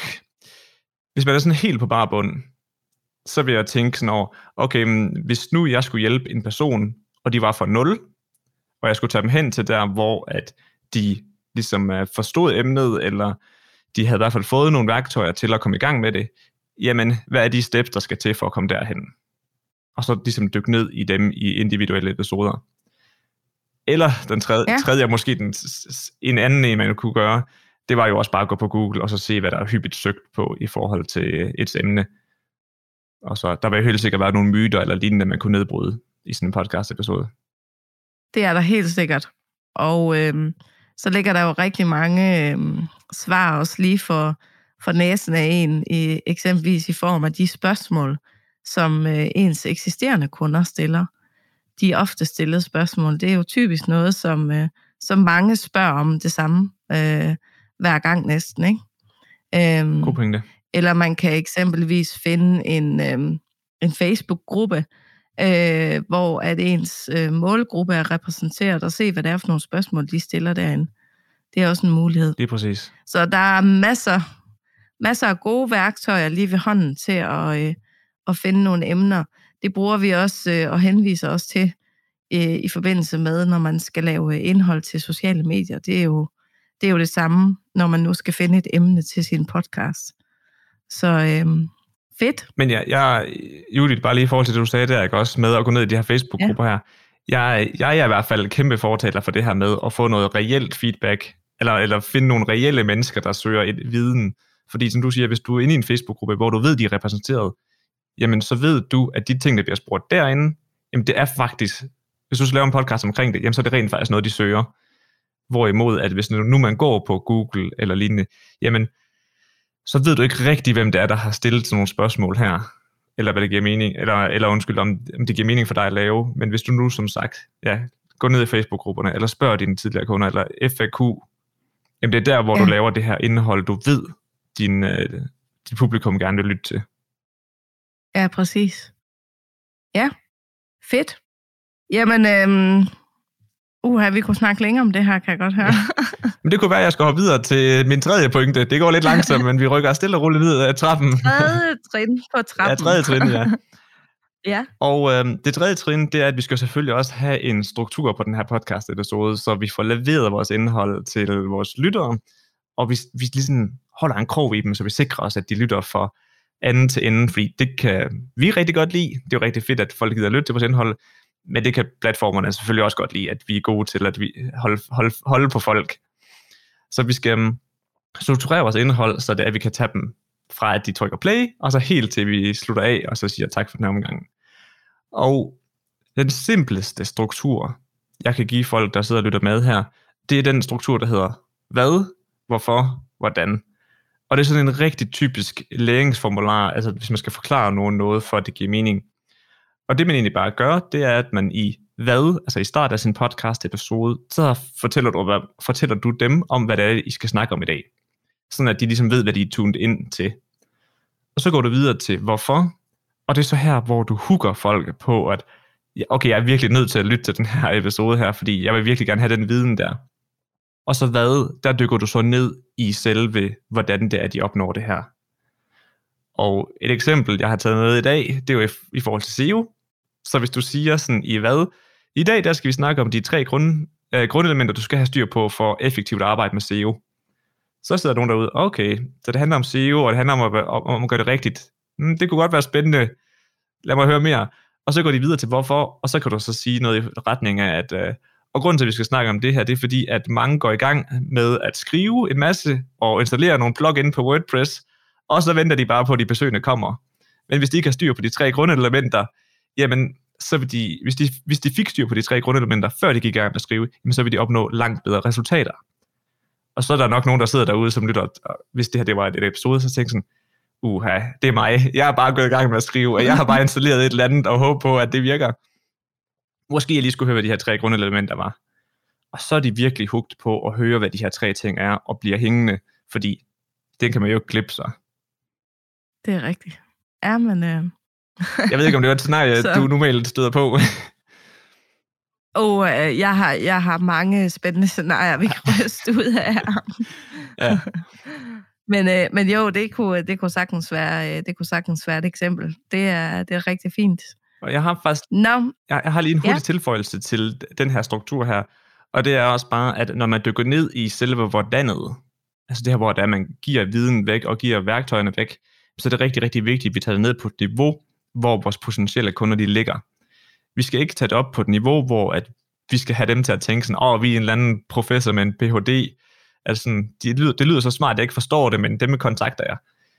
hvis man er sådan helt på bare bund, så vil jeg tænke sådan over, okay, hvis nu jeg skulle hjælpe en person, og de var for 0, og jeg skulle tage dem hen til der, hvor at de ligesom øh, forstod emnet, eller de havde i hvert fald fået nogle værktøjer til at komme i gang med det, jamen, hvad er de steps, der skal til for at komme derhen? Og så ligesom dykke ned i dem i individuelle episoder. Eller den tredje, ja. tredje måske den, en anden en, man kunne gøre, det var jo også bare at gå på Google og så se, hvad der er hyppigt søgt på i forhold til et emne. Og så der vil jo helt sikkert være nogle myter eller lignende, man kunne nedbryde i sådan en podcast-episode. Det er der helt sikkert. Og øh, så ligger der jo rigtig mange øh, svar også lige for, for næsen af en, i, eksempelvis i form af de spørgsmål, som øh, ens eksisterende kunder stiller. De ofte stillede spørgsmål, det er jo typisk noget, som, øh, som mange spørger om det samme øh, hver gang næsten. Ikke? Øhm, God pointe. Eller man kan eksempelvis finde en, øh, en Facebook-gruppe, øh, hvor at ens øh, målgruppe er repræsenteret, og se, hvad det er for nogle spørgsmål, de stiller derinde. Det er også en mulighed. Det er præcis. Så der er masser, masser af gode værktøjer lige ved hånden til at, øh, at finde nogle emner. Det bruger vi også øh, og henviser også til øh, i forbindelse med, når man skal lave indhold til sociale medier. Det er jo det, er jo det samme, når man nu skal finde et emne til sin podcast. Så øh, Fedt. Men ja, jeg, Judith, bare lige i forhold til det, du sagde der, ikke? også med at gå ned i de her Facebook-grupper ja. her. Jeg, jeg er i hvert fald kæmpe fortaler for det her med at få noget reelt feedback, eller, eller finde nogle reelle mennesker, der søger et viden. Fordi som du siger, hvis du er inde i en Facebook-gruppe, hvor du ved, de er repræsenteret, jamen så ved du, at de ting, der bliver spurgt derinde, jamen det er faktisk, hvis du skal lave en podcast omkring det, jamen så er det rent faktisk noget, de søger. Hvorimod, at hvis nu man går på Google eller lignende, jamen så ved du ikke rigtig, hvem det er, der har stillet sådan nogle spørgsmål her, eller hvad det giver mening, eller, eller undskyld, om, om det giver mening for dig at lave. Men hvis du nu, som sagt, ja, går ned i Facebook-grupperne, eller spørger dine tidligere kunder, eller FAQ, jamen det er der, hvor ja. du laver det her indhold, du ved, din, uh, din publikum gerne vil lytte til. Ja, præcis. Ja, fedt. Jamen, øhm, Uha, vi kunne snakke længere om det her, kan jeg godt høre. men det kunne være, at jeg skal hoppe videre til min tredje pointe. Det går lidt langsomt, men vi rykker stille og roligt ned ad trappen. Tredje trin på trappen. Ja, tredje trin, ja. ja. Og øh, det tredje trin, det er, at vi skal selvfølgelig også have en struktur på den her podcast-episode, så vi får leveret vores indhold til vores lyttere, og vi, vi ligesom holder en krog i dem, så vi sikrer os, at de lytter for anden til anden, fordi det kan vi rigtig godt lide. Det er jo rigtig fedt, at folk gider lytte til vores indhold, men det kan platformerne selvfølgelig også godt lide, at vi er gode til at vi holde, holde, holde på folk. Så vi skal øhm, strukturere vores indhold, så det er, at vi kan tage dem fra, at de trykker play, og så helt til vi slutter af, og så siger tak for den her omgang. Og den simpleste struktur, jeg kan give folk, der sidder og lytter med her, det er den struktur, der hedder hvad, hvorfor, hvordan. Og det er sådan en rigtig typisk læringsformular, altså hvis man skal forklare nogen noget, for at det giver mening. Og det man egentlig bare gør, det er, at man i hvad, altså i start af sin podcast episode, så fortæller du, hvad, fortæller du dem om, hvad det er, I skal snakke om i dag. Sådan at de ligesom ved, hvad de er tuned ind til. Og så går du videre til hvorfor, og det er så her, hvor du hooker folk på, at okay, jeg er virkelig nødt til at lytte til den her episode her, fordi jeg vil virkelig gerne have den viden der. Og så hvad, der dykker du så ned i selve, hvordan det er, de opnår det her. Og et eksempel, jeg har taget med i dag, det er jo i, forhold til SEO. Så hvis du siger sådan i hvad, i dag der skal vi snakke om de tre grund, øh, grundelementer, du skal have styr på for effektivt arbejde med SEO. Så sidder nogen derude, okay, så det handler om SEO, og det handler om at, om, om at gøre det rigtigt. Mm, det kunne godt være spændende. Lad mig høre mere. Og så går de videre til hvorfor, og så kan du så sige noget i retning af, at øh, og grunden til, at vi skal snakke om det her, det er fordi, at mange går i gang med at skrive en masse og installere nogle plugin på WordPress, og så venter de bare på, at de besøgende kommer. Men hvis de ikke har styr på de tre grundelementer, jamen, så vil de, hvis, de, hvis de fik styr på de tre grundelementer, før de gik i gang med at skrive, jamen, så vil de opnå langt bedre resultater. Og så er der nok nogen, der sidder derude, som lytter, hvis det her det var et, et episode, så tænker sådan, uha, det er mig. Jeg har bare gået i gang med at skrive, og jeg har bare installeret et eller andet og håber på, at det virker. Måske jeg lige skulle høre, hvad de her tre grundelementer var. Og så er de virkelig hugt på at høre, hvad de her tre ting er, og bliver hængende, fordi det kan man jo ikke klippe sig. Det er rigtigt. Ja, men... Øh... jeg ved ikke, om det var et scenarie, så... du normalt støder på. Og øh, jeg, har, jeg har mange spændende scenarier, vi kan ryste ud af her. ja. men, øh, men jo, det kunne, det kunne sagtens være, øh, det kunne sagtens være et eksempel. Det er, det er rigtig fint. Og jeg har faktisk, no. jeg, jeg har lige en hurtig ja. tilføjelse til den her struktur her, og det er også bare, at når man dykker ned i selve hvordanet, altså det her, hvor der man giver viden væk og giver værktøjerne væk, så er det rigtig, rigtig vigtigt, at vi tager det ned på et niveau, hvor vores potentielle kunder de ligger. Vi skal ikke tage det op på et niveau, hvor at vi skal have dem til at tænke sådan, åh, oh, vi er en eller anden professor med en Ph.D., Altså, det, lyder, det lyder så smart, at jeg ikke forstår det, men dem kontakter jeg.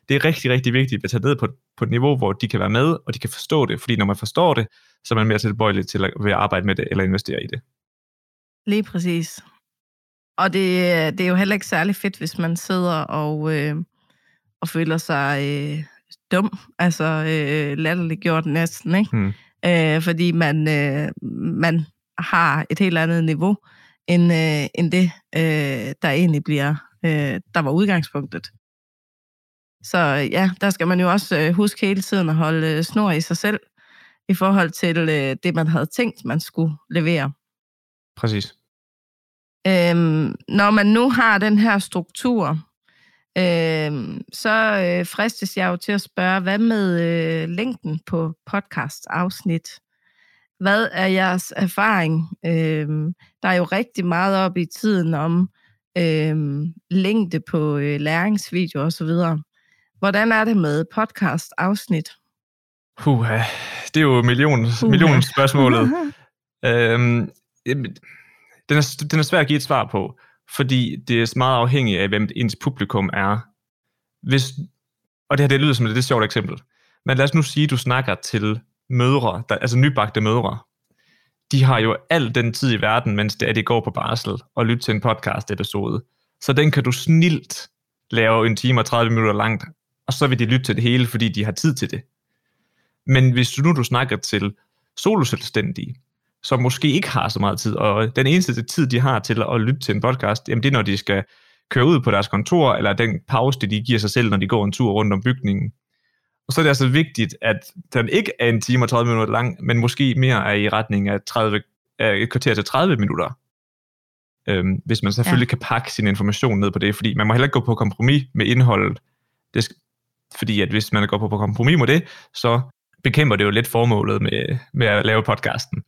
Det er rigtig, rigtig vigtigt at tage ned på, på et niveau, hvor de kan være med, og de kan forstå det. Fordi når man forstår det, så er man mere tilbøjelig til at, at arbejde med det, eller investere i det. Lige præcis. Og det, det er jo heller ikke særlig fedt, hvis man sidder og, øh, og føler sig øh, dum, altså øh, latterliggjort næsten, ikke? Hmm. Øh, fordi man, øh, man har et helt andet niveau end, øh, end det, øh, der egentlig bliver, øh, der var udgangspunktet. Så ja, der skal man jo også øh, huske hele tiden at holde øh, snor i sig selv, i forhold til øh, det, man havde tænkt, man skulle levere. Præcis. Øhm, når man nu har den her struktur, øhm, så øh, fristes jeg jo til at spørge, hvad med øh, længden på podcast-afsnit? Hvad er jeres erfaring? Øhm, der er jo rigtig meget op i tiden om øhm, længde på øh, læringsvideoer osv. Hvordan er det med podcast-afsnit? Puh, det er jo million, uh. million spørgsmålet. øhm, den, er, den er svær at give et svar på, fordi det er meget afhængigt af, hvem ens publikum er. Hvis, og det her det lyder som et lidt sjovt eksempel. Men lad os nu sige, at du snakker til mødre, der, altså nybagte mødre, de har jo al den tid i verden, mens det er, de går på barsel, og lytter til en podcast episode. Så den kan du snilt lave en time og 30 minutter langt, og så vil de lytte til det hele, fordi de har tid til det. Men hvis du nu du snakker til soloselvstændige, som måske ikke har så meget tid, og den eneste tid, de har til at lytte til en podcast, jamen det er, når de skal køre ud på deres kontor, eller den pause, de giver sig selv, når de går en tur rundt om bygningen. Og så er det altså vigtigt, at den ikke er en time og 30 minutter lang, men måske mere er i retning af, 30, af et kvarter til 30 minutter. Øhm, hvis man selvfølgelig ja. kan pakke sin information ned på det, fordi man må heller ikke gå på kompromis med indholdet. Det fordi at hvis man går på kompromis med det, så bekæmper det jo lidt formålet med, med at lave podcasten.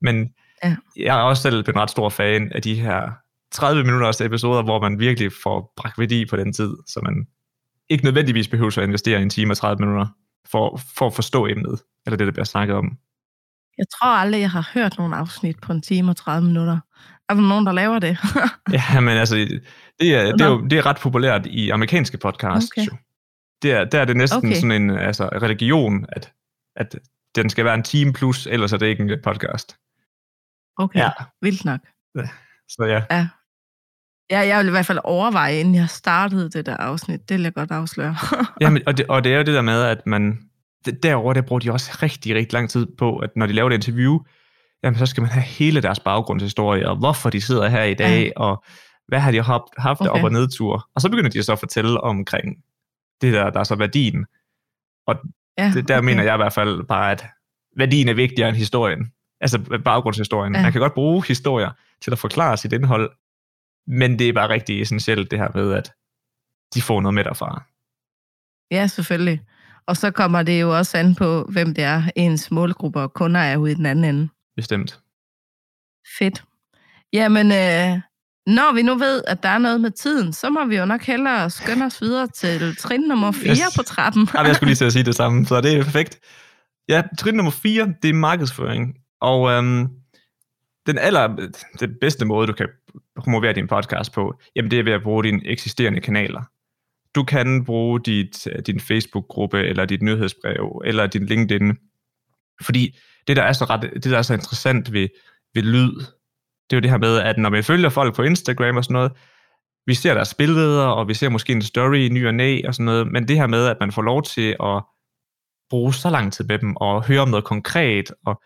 Men ja. jeg er også selv en ret stor fan af de her 30 minutters episoder, hvor man virkelig får bragt værdi på den tid, så man ikke nødvendigvis behøver at investere en time og 30 minutter for, for at forstå emnet, eller det, der bliver snakket om. Jeg tror aldrig, jeg har hørt nogen afsnit på en time og 30 minutter. Er der nogen, der laver det? ja, men altså, det er, det, er jo, det er ret populært i amerikanske podcasts. Okay. Er, der er det næsten okay. sådan en altså, religion, at, at den skal være en time plus, ellers er det ikke en podcast. Okay, ja. vildt nok. Ja. Så ja. ja. Ja, jeg vil i hvert fald overveje, inden jeg startede det der afsnit. Det vil jeg godt afsløre. Jamen, og, det, og det er jo det der med, at man... Derover der bruger de også rigtig, rigtig lang tid på, at når de laver et interview, jamen så skal man have hele deres baggrundshistorie, og hvorfor de sidder her i dag, ja. og hvad har de haft, haft okay. op- og nedtur. Og så begynder de så at fortælle omkring det der, der er så værdien. Og ja, det, der okay. mener jeg i hvert fald bare, at værdien er vigtigere end historien. Altså baggrundshistorien. Ja. Man kan godt bruge historier til at forklare sit indhold, men det er bare rigtig essentielt det her med, at de får noget med derfra. Ja, selvfølgelig. Og så kommer det jo også an på, hvem det er, ens målgrupper og kunder er ude i den anden ende. Bestemt. Fedt. Jamen, øh, når vi nu ved, at der er noget med tiden, så må vi jo nok hellere skynde os videre til trin nummer 4 yes. på trappen. ja, jeg skulle lige til at sige det samme, så det er perfekt. Ja, trin nummer 4, det er markedsføring. Og øhm, den aller, den bedste måde, du kan promovere din podcast på, jamen det er ved at bruge dine eksisterende kanaler. Du kan bruge dit, din Facebook-gruppe, eller dit nyhedsbrev, eller din LinkedIn. Fordi det, der er så, ret, det, der er så interessant ved, ved lyd, det er jo det her med, at når vi følger folk på Instagram og sådan noget, vi ser deres billeder, og vi ser måske en story i ny og næ og sådan noget, men det her med, at man får lov til at bruge så lang tid med dem, og høre om noget konkret, og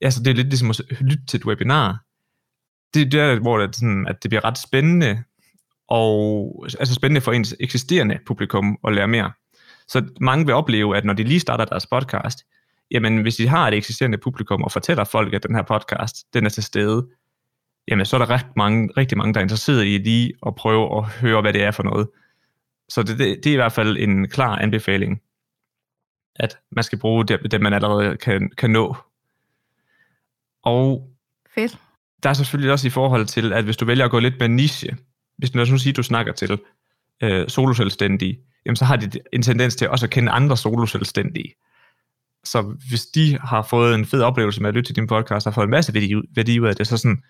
altså det er lidt ligesom at lytte til et webinar. Det er der, hvor det, sådan, at det bliver ret spændende, og altså spændende for ens eksisterende publikum at lære mere. Så mange vil opleve, at når de lige starter deres podcast, jamen hvis de har et eksisterende publikum og fortæller folk, at den her podcast, den er til stede, jamen så er der rigtig mange, rigtig mange der er interesseret i lige at prøve at høre, hvad det er for noget. Så det, det, det er i hvert fald en klar anbefaling, at man skal bruge det, det man allerede kan, kan nå og Fedt. der er selvfølgelig også i forhold til, at hvis du vælger at gå lidt med niche, hvis du nu siger, du snakker til øh, soloselvstændige, jamen så har de en tendens til også at kende andre soloselvstændige. Så hvis de har fået en fed oplevelse med at lytte til din podcast, og har fået en masse værdi, værdi ud af det, så sådan,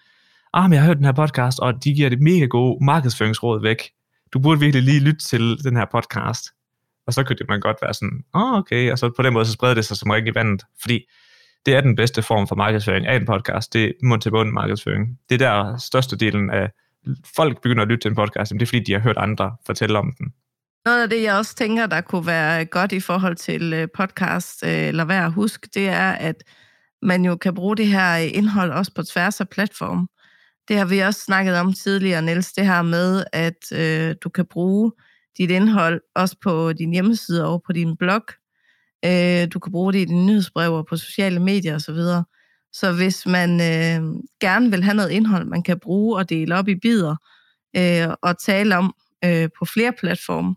ah, men jeg har hørt den her podcast, og de giver det mega gode markedsføringsråd væk. Du burde virkelig lige lytte til den her podcast. Og så kunne det man godt være sådan, åh, oh, okay, og så på den måde så spreder det sig som rigtig vandet, fordi det er den bedste form for markedsføring af en podcast, det er mund til mund markedsføring. Det er der største delen af folk begynder at lytte til en podcast, det er fordi, de har hørt andre fortælle om den. Noget af det, jeg også tænker, der kunne være godt i forhold til øh, podcast, øh, eller hvad at huske, det er, at man jo kan bruge det her øh, indhold også på tværs af platform. Det har vi også snakket om tidligere, Niels, det her med, at øh, du kan bruge dit indhold også på din hjemmeside og på din blog. Øh, du kan bruge det i dine nyhedsbrev og på sociale medier osv. Så, så hvis man øh, gerne vil have noget indhold, man kan bruge og dele op i bidder øh, og tale om øh, på flere platforme,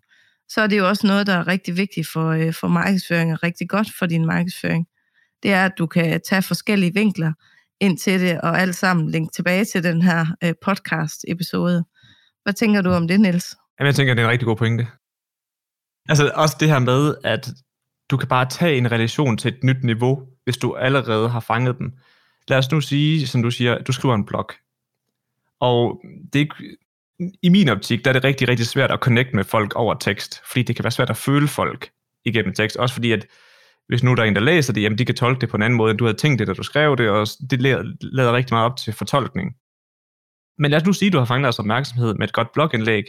så er det jo også noget, der er rigtig vigtigt for, øh, for markedsføring og rigtig godt for din markedsføring. Det er, at du kan tage forskellige vinkler ind til det, og alt sammen link tilbage til den her øh, podcast-episode. Hvad tænker du om det, Niels? Jamen, jeg tænker, det er en rigtig god pointe. Altså også det her med, at du kan bare tage en relation til et nyt niveau, hvis du allerede har fanget den. Lad os nu sige, som du siger, du skriver en blog. Og det er, i min optik, der er det rigtig, rigtig svært at connecte med folk over tekst, fordi det kan være svært at føle folk igennem tekst, også fordi at hvis nu der er en, der læser det, jamen de kan tolke det på en anden måde, end du havde tænkt det, da du skrev det, og det lader rigtig meget op til fortolkning. Men lad os nu sige, at du har fanget deres opmærksomhed med et godt blogindlæg,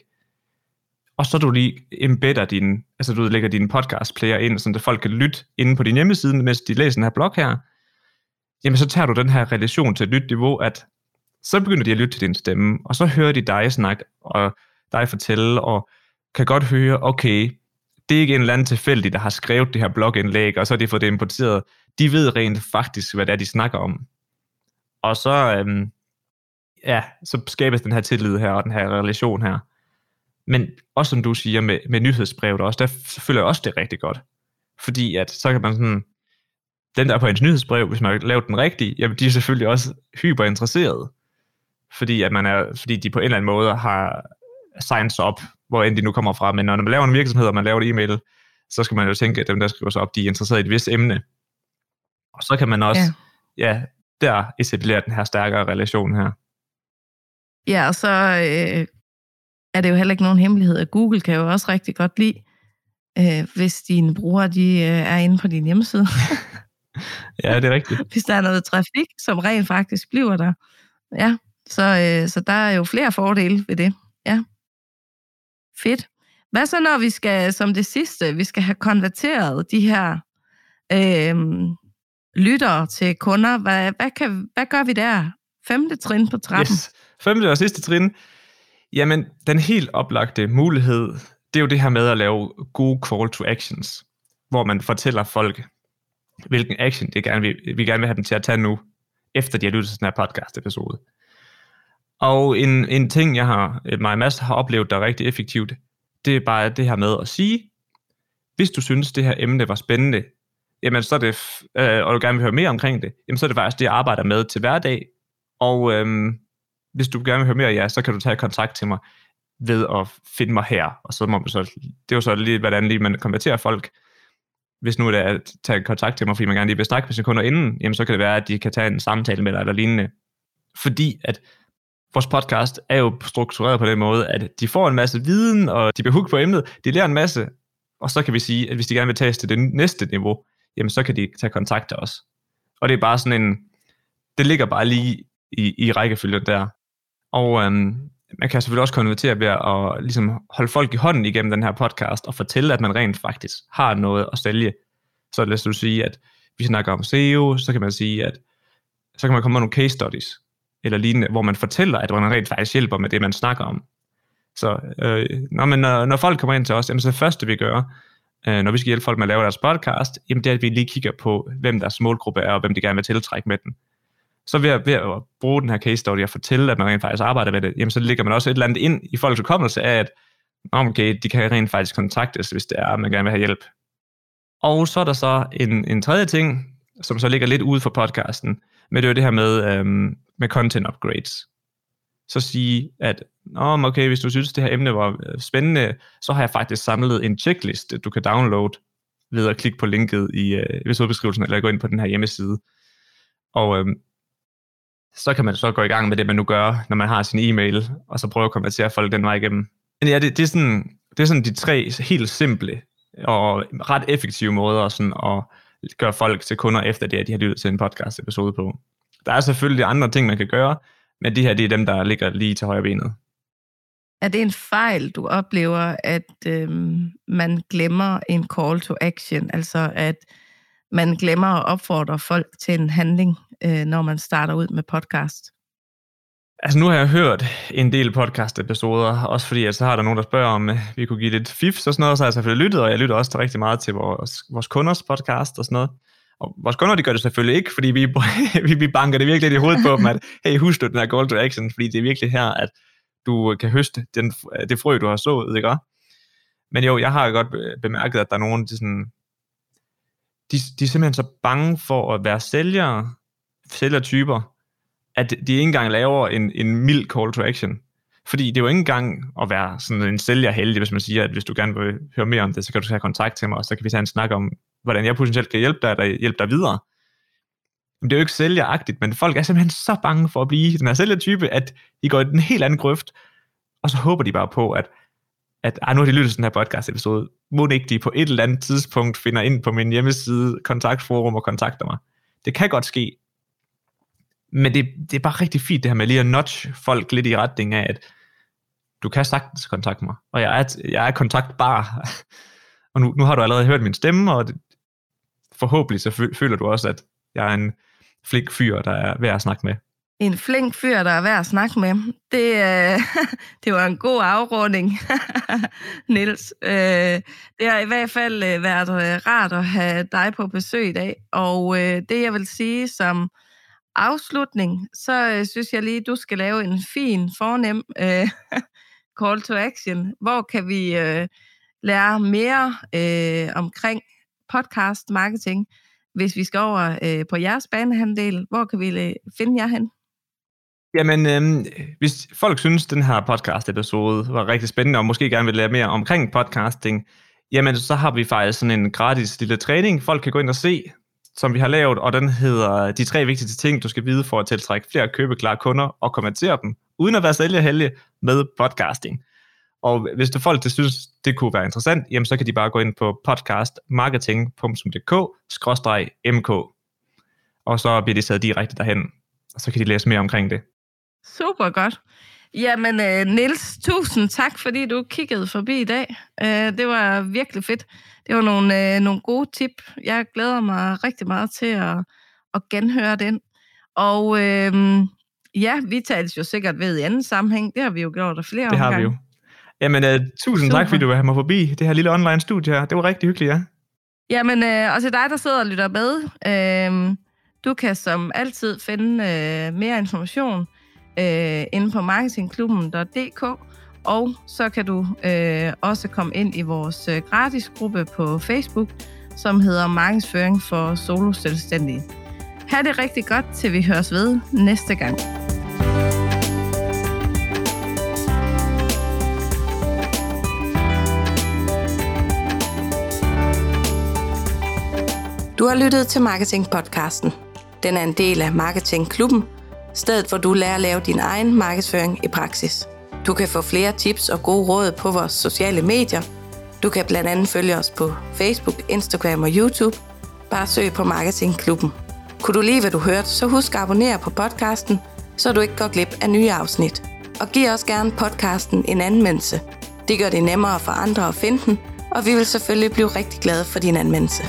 og så du lige embedder din, altså du lægger din podcast player ind, så folk kan lytte inde på din hjemmeside, mens de læser den her blog her, jamen så tager du den her relation til et nyt niveau, at så begynder de at lytte til din stemme, og så hører de dig snakke, og dig fortælle, og kan godt høre, okay, det er ikke en eller anden tilfældig, der har skrevet det her blogindlæg, og så har de fået det importeret. De ved rent faktisk, hvad det er, de snakker om. Og så, øhm, ja, så skabes den her tillid her, og den her relation her. Men også som du siger med, med nyhedsbrevet også, der føler jeg også det rigtig godt. Fordi at så kan man sådan, den der på ens nyhedsbrev, hvis man har lavet den rigtigt, jamen de er selvfølgelig også hyper interesserede. Fordi, at man er, fordi de på en eller anden måde har signs op, hvor end de nu kommer fra. Men når man laver en virksomhed, og man laver en e-mail, så skal man jo tænke, at dem, der skriver sig op, de er interesseret i et vist emne. Og så kan man også, ja, ja der etablere den her stærkere relation her. Ja, og så øh, er det jo heller ikke nogen hemmelighed, at Google kan jo også rigtig godt lide, øh, hvis dine brugere de, øh, er inde på din hjemmeside. ja, det er rigtigt. hvis der er noget trafik, som rent faktisk bliver der. Ja, så, øh, så der er jo flere fordele ved det. Ja. Fedt. Hvad så, når vi skal, som det sidste, vi skal have konverteret de her øh, lyttere til kunder? Hvad, hvad, kan, hvad gør vi der? Femte trin på trappen. Yes. Femte og sidste trin. Jamen, den helt oplagte mulighed, det er jo det her med at lave gode call to actions, hvor man fortæller folk, hvilken action det gerne vil, vi gerne vil have dem til at tage nu, efter de har lyttet til den her podcast episode. Og en, en ting, jeg har, øh, mig Mads har oplevet, der er rigtig effektivt, det er bare det her med at sige, hvis du synes, det her emne var spændende, jamen så er det, øh, og du gerne vil høre mere omkring det, jamen så er det faktisk det, jeg arbejder med til hverdag. Og øhm, hvis du gerne vil høre mere, ja, så kan du tage kontakt til mig ved at finde mig her. Og så må man så, det er jo så lige, hvordan lige man konverterer folk. Hvis nu det er at tage kontakt til mig, fordi man gerne lige vil snakke med sekunder inden, jamen så kan det være, at de kan tage en samtale med dig eller lignende. Fordi at vores podcast er jo struktureret på den måde, at de får en masse viden, og de bliver hooked på emnet, de lærer en masse, og så kan vi sige, at hvis de gerne vil tages til det næste niveau, jamen så kan de tage kontakt til os. Og det er bare sådan en, det ligger bare lige i, i rækkefølgen der. Og øhm, man kan selvfølgelig også konvertere ved at ligesom holde folk i hånden igennem den her podcast, og fortælle, at man rent faktisk har noget at sælge. Så lad os sige, at vi snakker om SEO, så kan man sige, at så kan man komme med nogle case studies, eller lignende, hvor man fortæller, at man rent faktisk hjælper med det, man snakker om. Så øh, når, man, når, når folk kommer ind til os, jamen, så det første, vi gør, øh, når vi skal hjælpe folk med at lave deres podcast, jamen, det er, at vi lige kigger på, hvem deres målgruppe er, og hvem de gerne vil tiltrække med den. Så ved at, ved at bruge den her case study og fortælle, at man rent faktisk arbejder med det, jamen, så lægger man også et eller andet ind i folks hukommelse af, at okay, de kan rent faktisk kontaktes, hvis det er, at man gerne vil have hjælp. Og så er der så en, en tredje ting, som så ligger lidt ude for podcasten, men det er jo det her med, øhm, med content upgrades. så sige, at Nå, okay, hvis du synes, det her emne var øh, spændende, så har jeg faktisk samlet en checklist, du kan downloade ved at klikke på linket i øh, episodebeskrivelsen, eller gå ind på den her hjemmeside. Og øhm, så kan man så gå i gang med det, man nu gør, når man har sin e-mail, og så prøve at konvertere folk den vej igennem. Men ja, det, det, er, sådan, det er sådan de tre helt simple og ret effektive måder sådan at gøre folk til kunder efter det, at de har lyttet til en podcast episode på. Der er selvfølgelig andre ting, man kan gøre, men de her, det er dem, der ligger lige til højre benet. Er det en fejl, du oplever, at øhm, man glemmer en call to action, altså at man glemmer at opfordre folk til en handling, øh, når man starter ud med podcast? Altså nu har jeg hørt en del podcast-episoder, også fordi at så har der nogen, der spørger om, øh, vi kunne give lidt fif og sådan noget, så har jeg selvfølgelig lyttet, og jeg lytter også rigtig meget til vores, vores kunders podcast og sådan noget. Og vores kunder, de gør det selvfølgelig ikke, fordi vi, vi, vi banker det virkelig i hovedet på dem, at hey, husk du den her call to action, fordi det er virkelig her, at du kan høste den, det frø, du har sået, ikke Men jo, jeg har godt bemærket, at der er nogen, de, sådan, de, de er simpelthen så bange for at være sælgere, sælgertyper, at de ikke engang laver en, en mild call to action. Fordi det er jo ikke engang at være sådan en sælger heldig, hvis man siger, at hvis du gerne vil høre mere om det, så kan du tage kontakt til mig, og så kan vi tage en snak om, hvordan jeg potentielt kan hjælpe dig, eller hjælpe dig videre. Men det er jo ikke sælgeragtigt, men folk er simpelthen så bange for at blive den her sælgertype, at de går i den helt anden grøft, og så håber de bare på, at, at ah, nu har de lyttet til den her podcast episode, må ikke de på et eller andet tidspunkt finder ind på min hjemmeside, kontaktforum og kontakter mig. Det kan godt ske, men det, det er bare rigtig fint det her med lige at notch folk lidt i retning af, at du kan sagtens kontakte mig, og jeg er, jeg er kontaktbar. og nu, nu har du allerede hørt min stemme, og det, forhåbentlig så føler du også, at jeg er en flink fyr, der er værd at snakke med. En flink fyr, der er værd at snakke med. Det, øh, det var en god afrunding, Nils. Øh, det har i hvert fald øh, været øh, rart at have dig på besøg i dag. Og øh, det, jeg vil sige som afslutning, så øh, synes jeg lige, du skal lave en fin, fornem øh, call to action. Hvor kan vi øh, lære mere øh, omkring podcast marketing? Hvis vi skal over øh, på jeres banehandel, hvor kan vi øh, finde jer hen? Jamen, øh, hvis folk synes, den her podcast-episode var rigtig spændende, og måske gerne vil lære mere omkring podcasting, jamen så har vi faktisk sådan en gratis lille træning, folk kan gå ind og se, som vi har lavet, og den hedder De tre vigtigste ting, du skal vide for at tiltrække flere købeklare kunder og kommentere dem, uden at være sælgerhelge med podcasting. Og hvis du folk, der synes, det kunne være interessant, jamen så kan de bare gå ind på podcastmarketing.dk-mk, og så bliver de sat direkte derhen, og så kan de læse mere omkring det. Super godt. Jamen, uh, Nils, tusind tak, fordi du kiggede forbi i dag. Uh, det var virkelig fedt. Det var nogle, uh, nogle gode tip. Jeg glæder mig rigtig meget til at, at genhøre den. Og uh, ja, vi tales jo sikkert ved i anden sammenhæng. Det har vi jo gjort af flere Det har vi jo. Jamen, uh, tusind Super. tak, fordi du have mig forbi det her lille online studie her. Det var rigtig hyggeligt, ja. Jamen, uh, og til dig, der sidder og lytter med, uh, du kan som altid finde uh, mere information øh, inde på marketingklubben.dk, og så kan du øh, også komme ind i vores øh, gratis gruppe på Facebook, som hedder Markedsføring for Solo Selvstændige. Ha' det rigtig godt, til vi høres ved næste gang. Du har lyttet til Marketing Podcasten. Den er en del af Marketing Klubben, stedet hvor du lærer at lave din egen markedsføring i praksis. Du kan få flere tips og gode råd på vores sociale medier. Du kan blandt andet følge os på Facebook, Instagram og YouTube. Bare søg på Marketingklubben. Kunne du lide, hvad du hørte, så husk at abonnere på podcasten, så du ikke går glip af nye afsnit. Og giv også gerne podcasten en anmeldelse. Det gør det nemmere for andre at finde den, og vi vil selvfølgelig blive rigtig glade for din anmeldelse.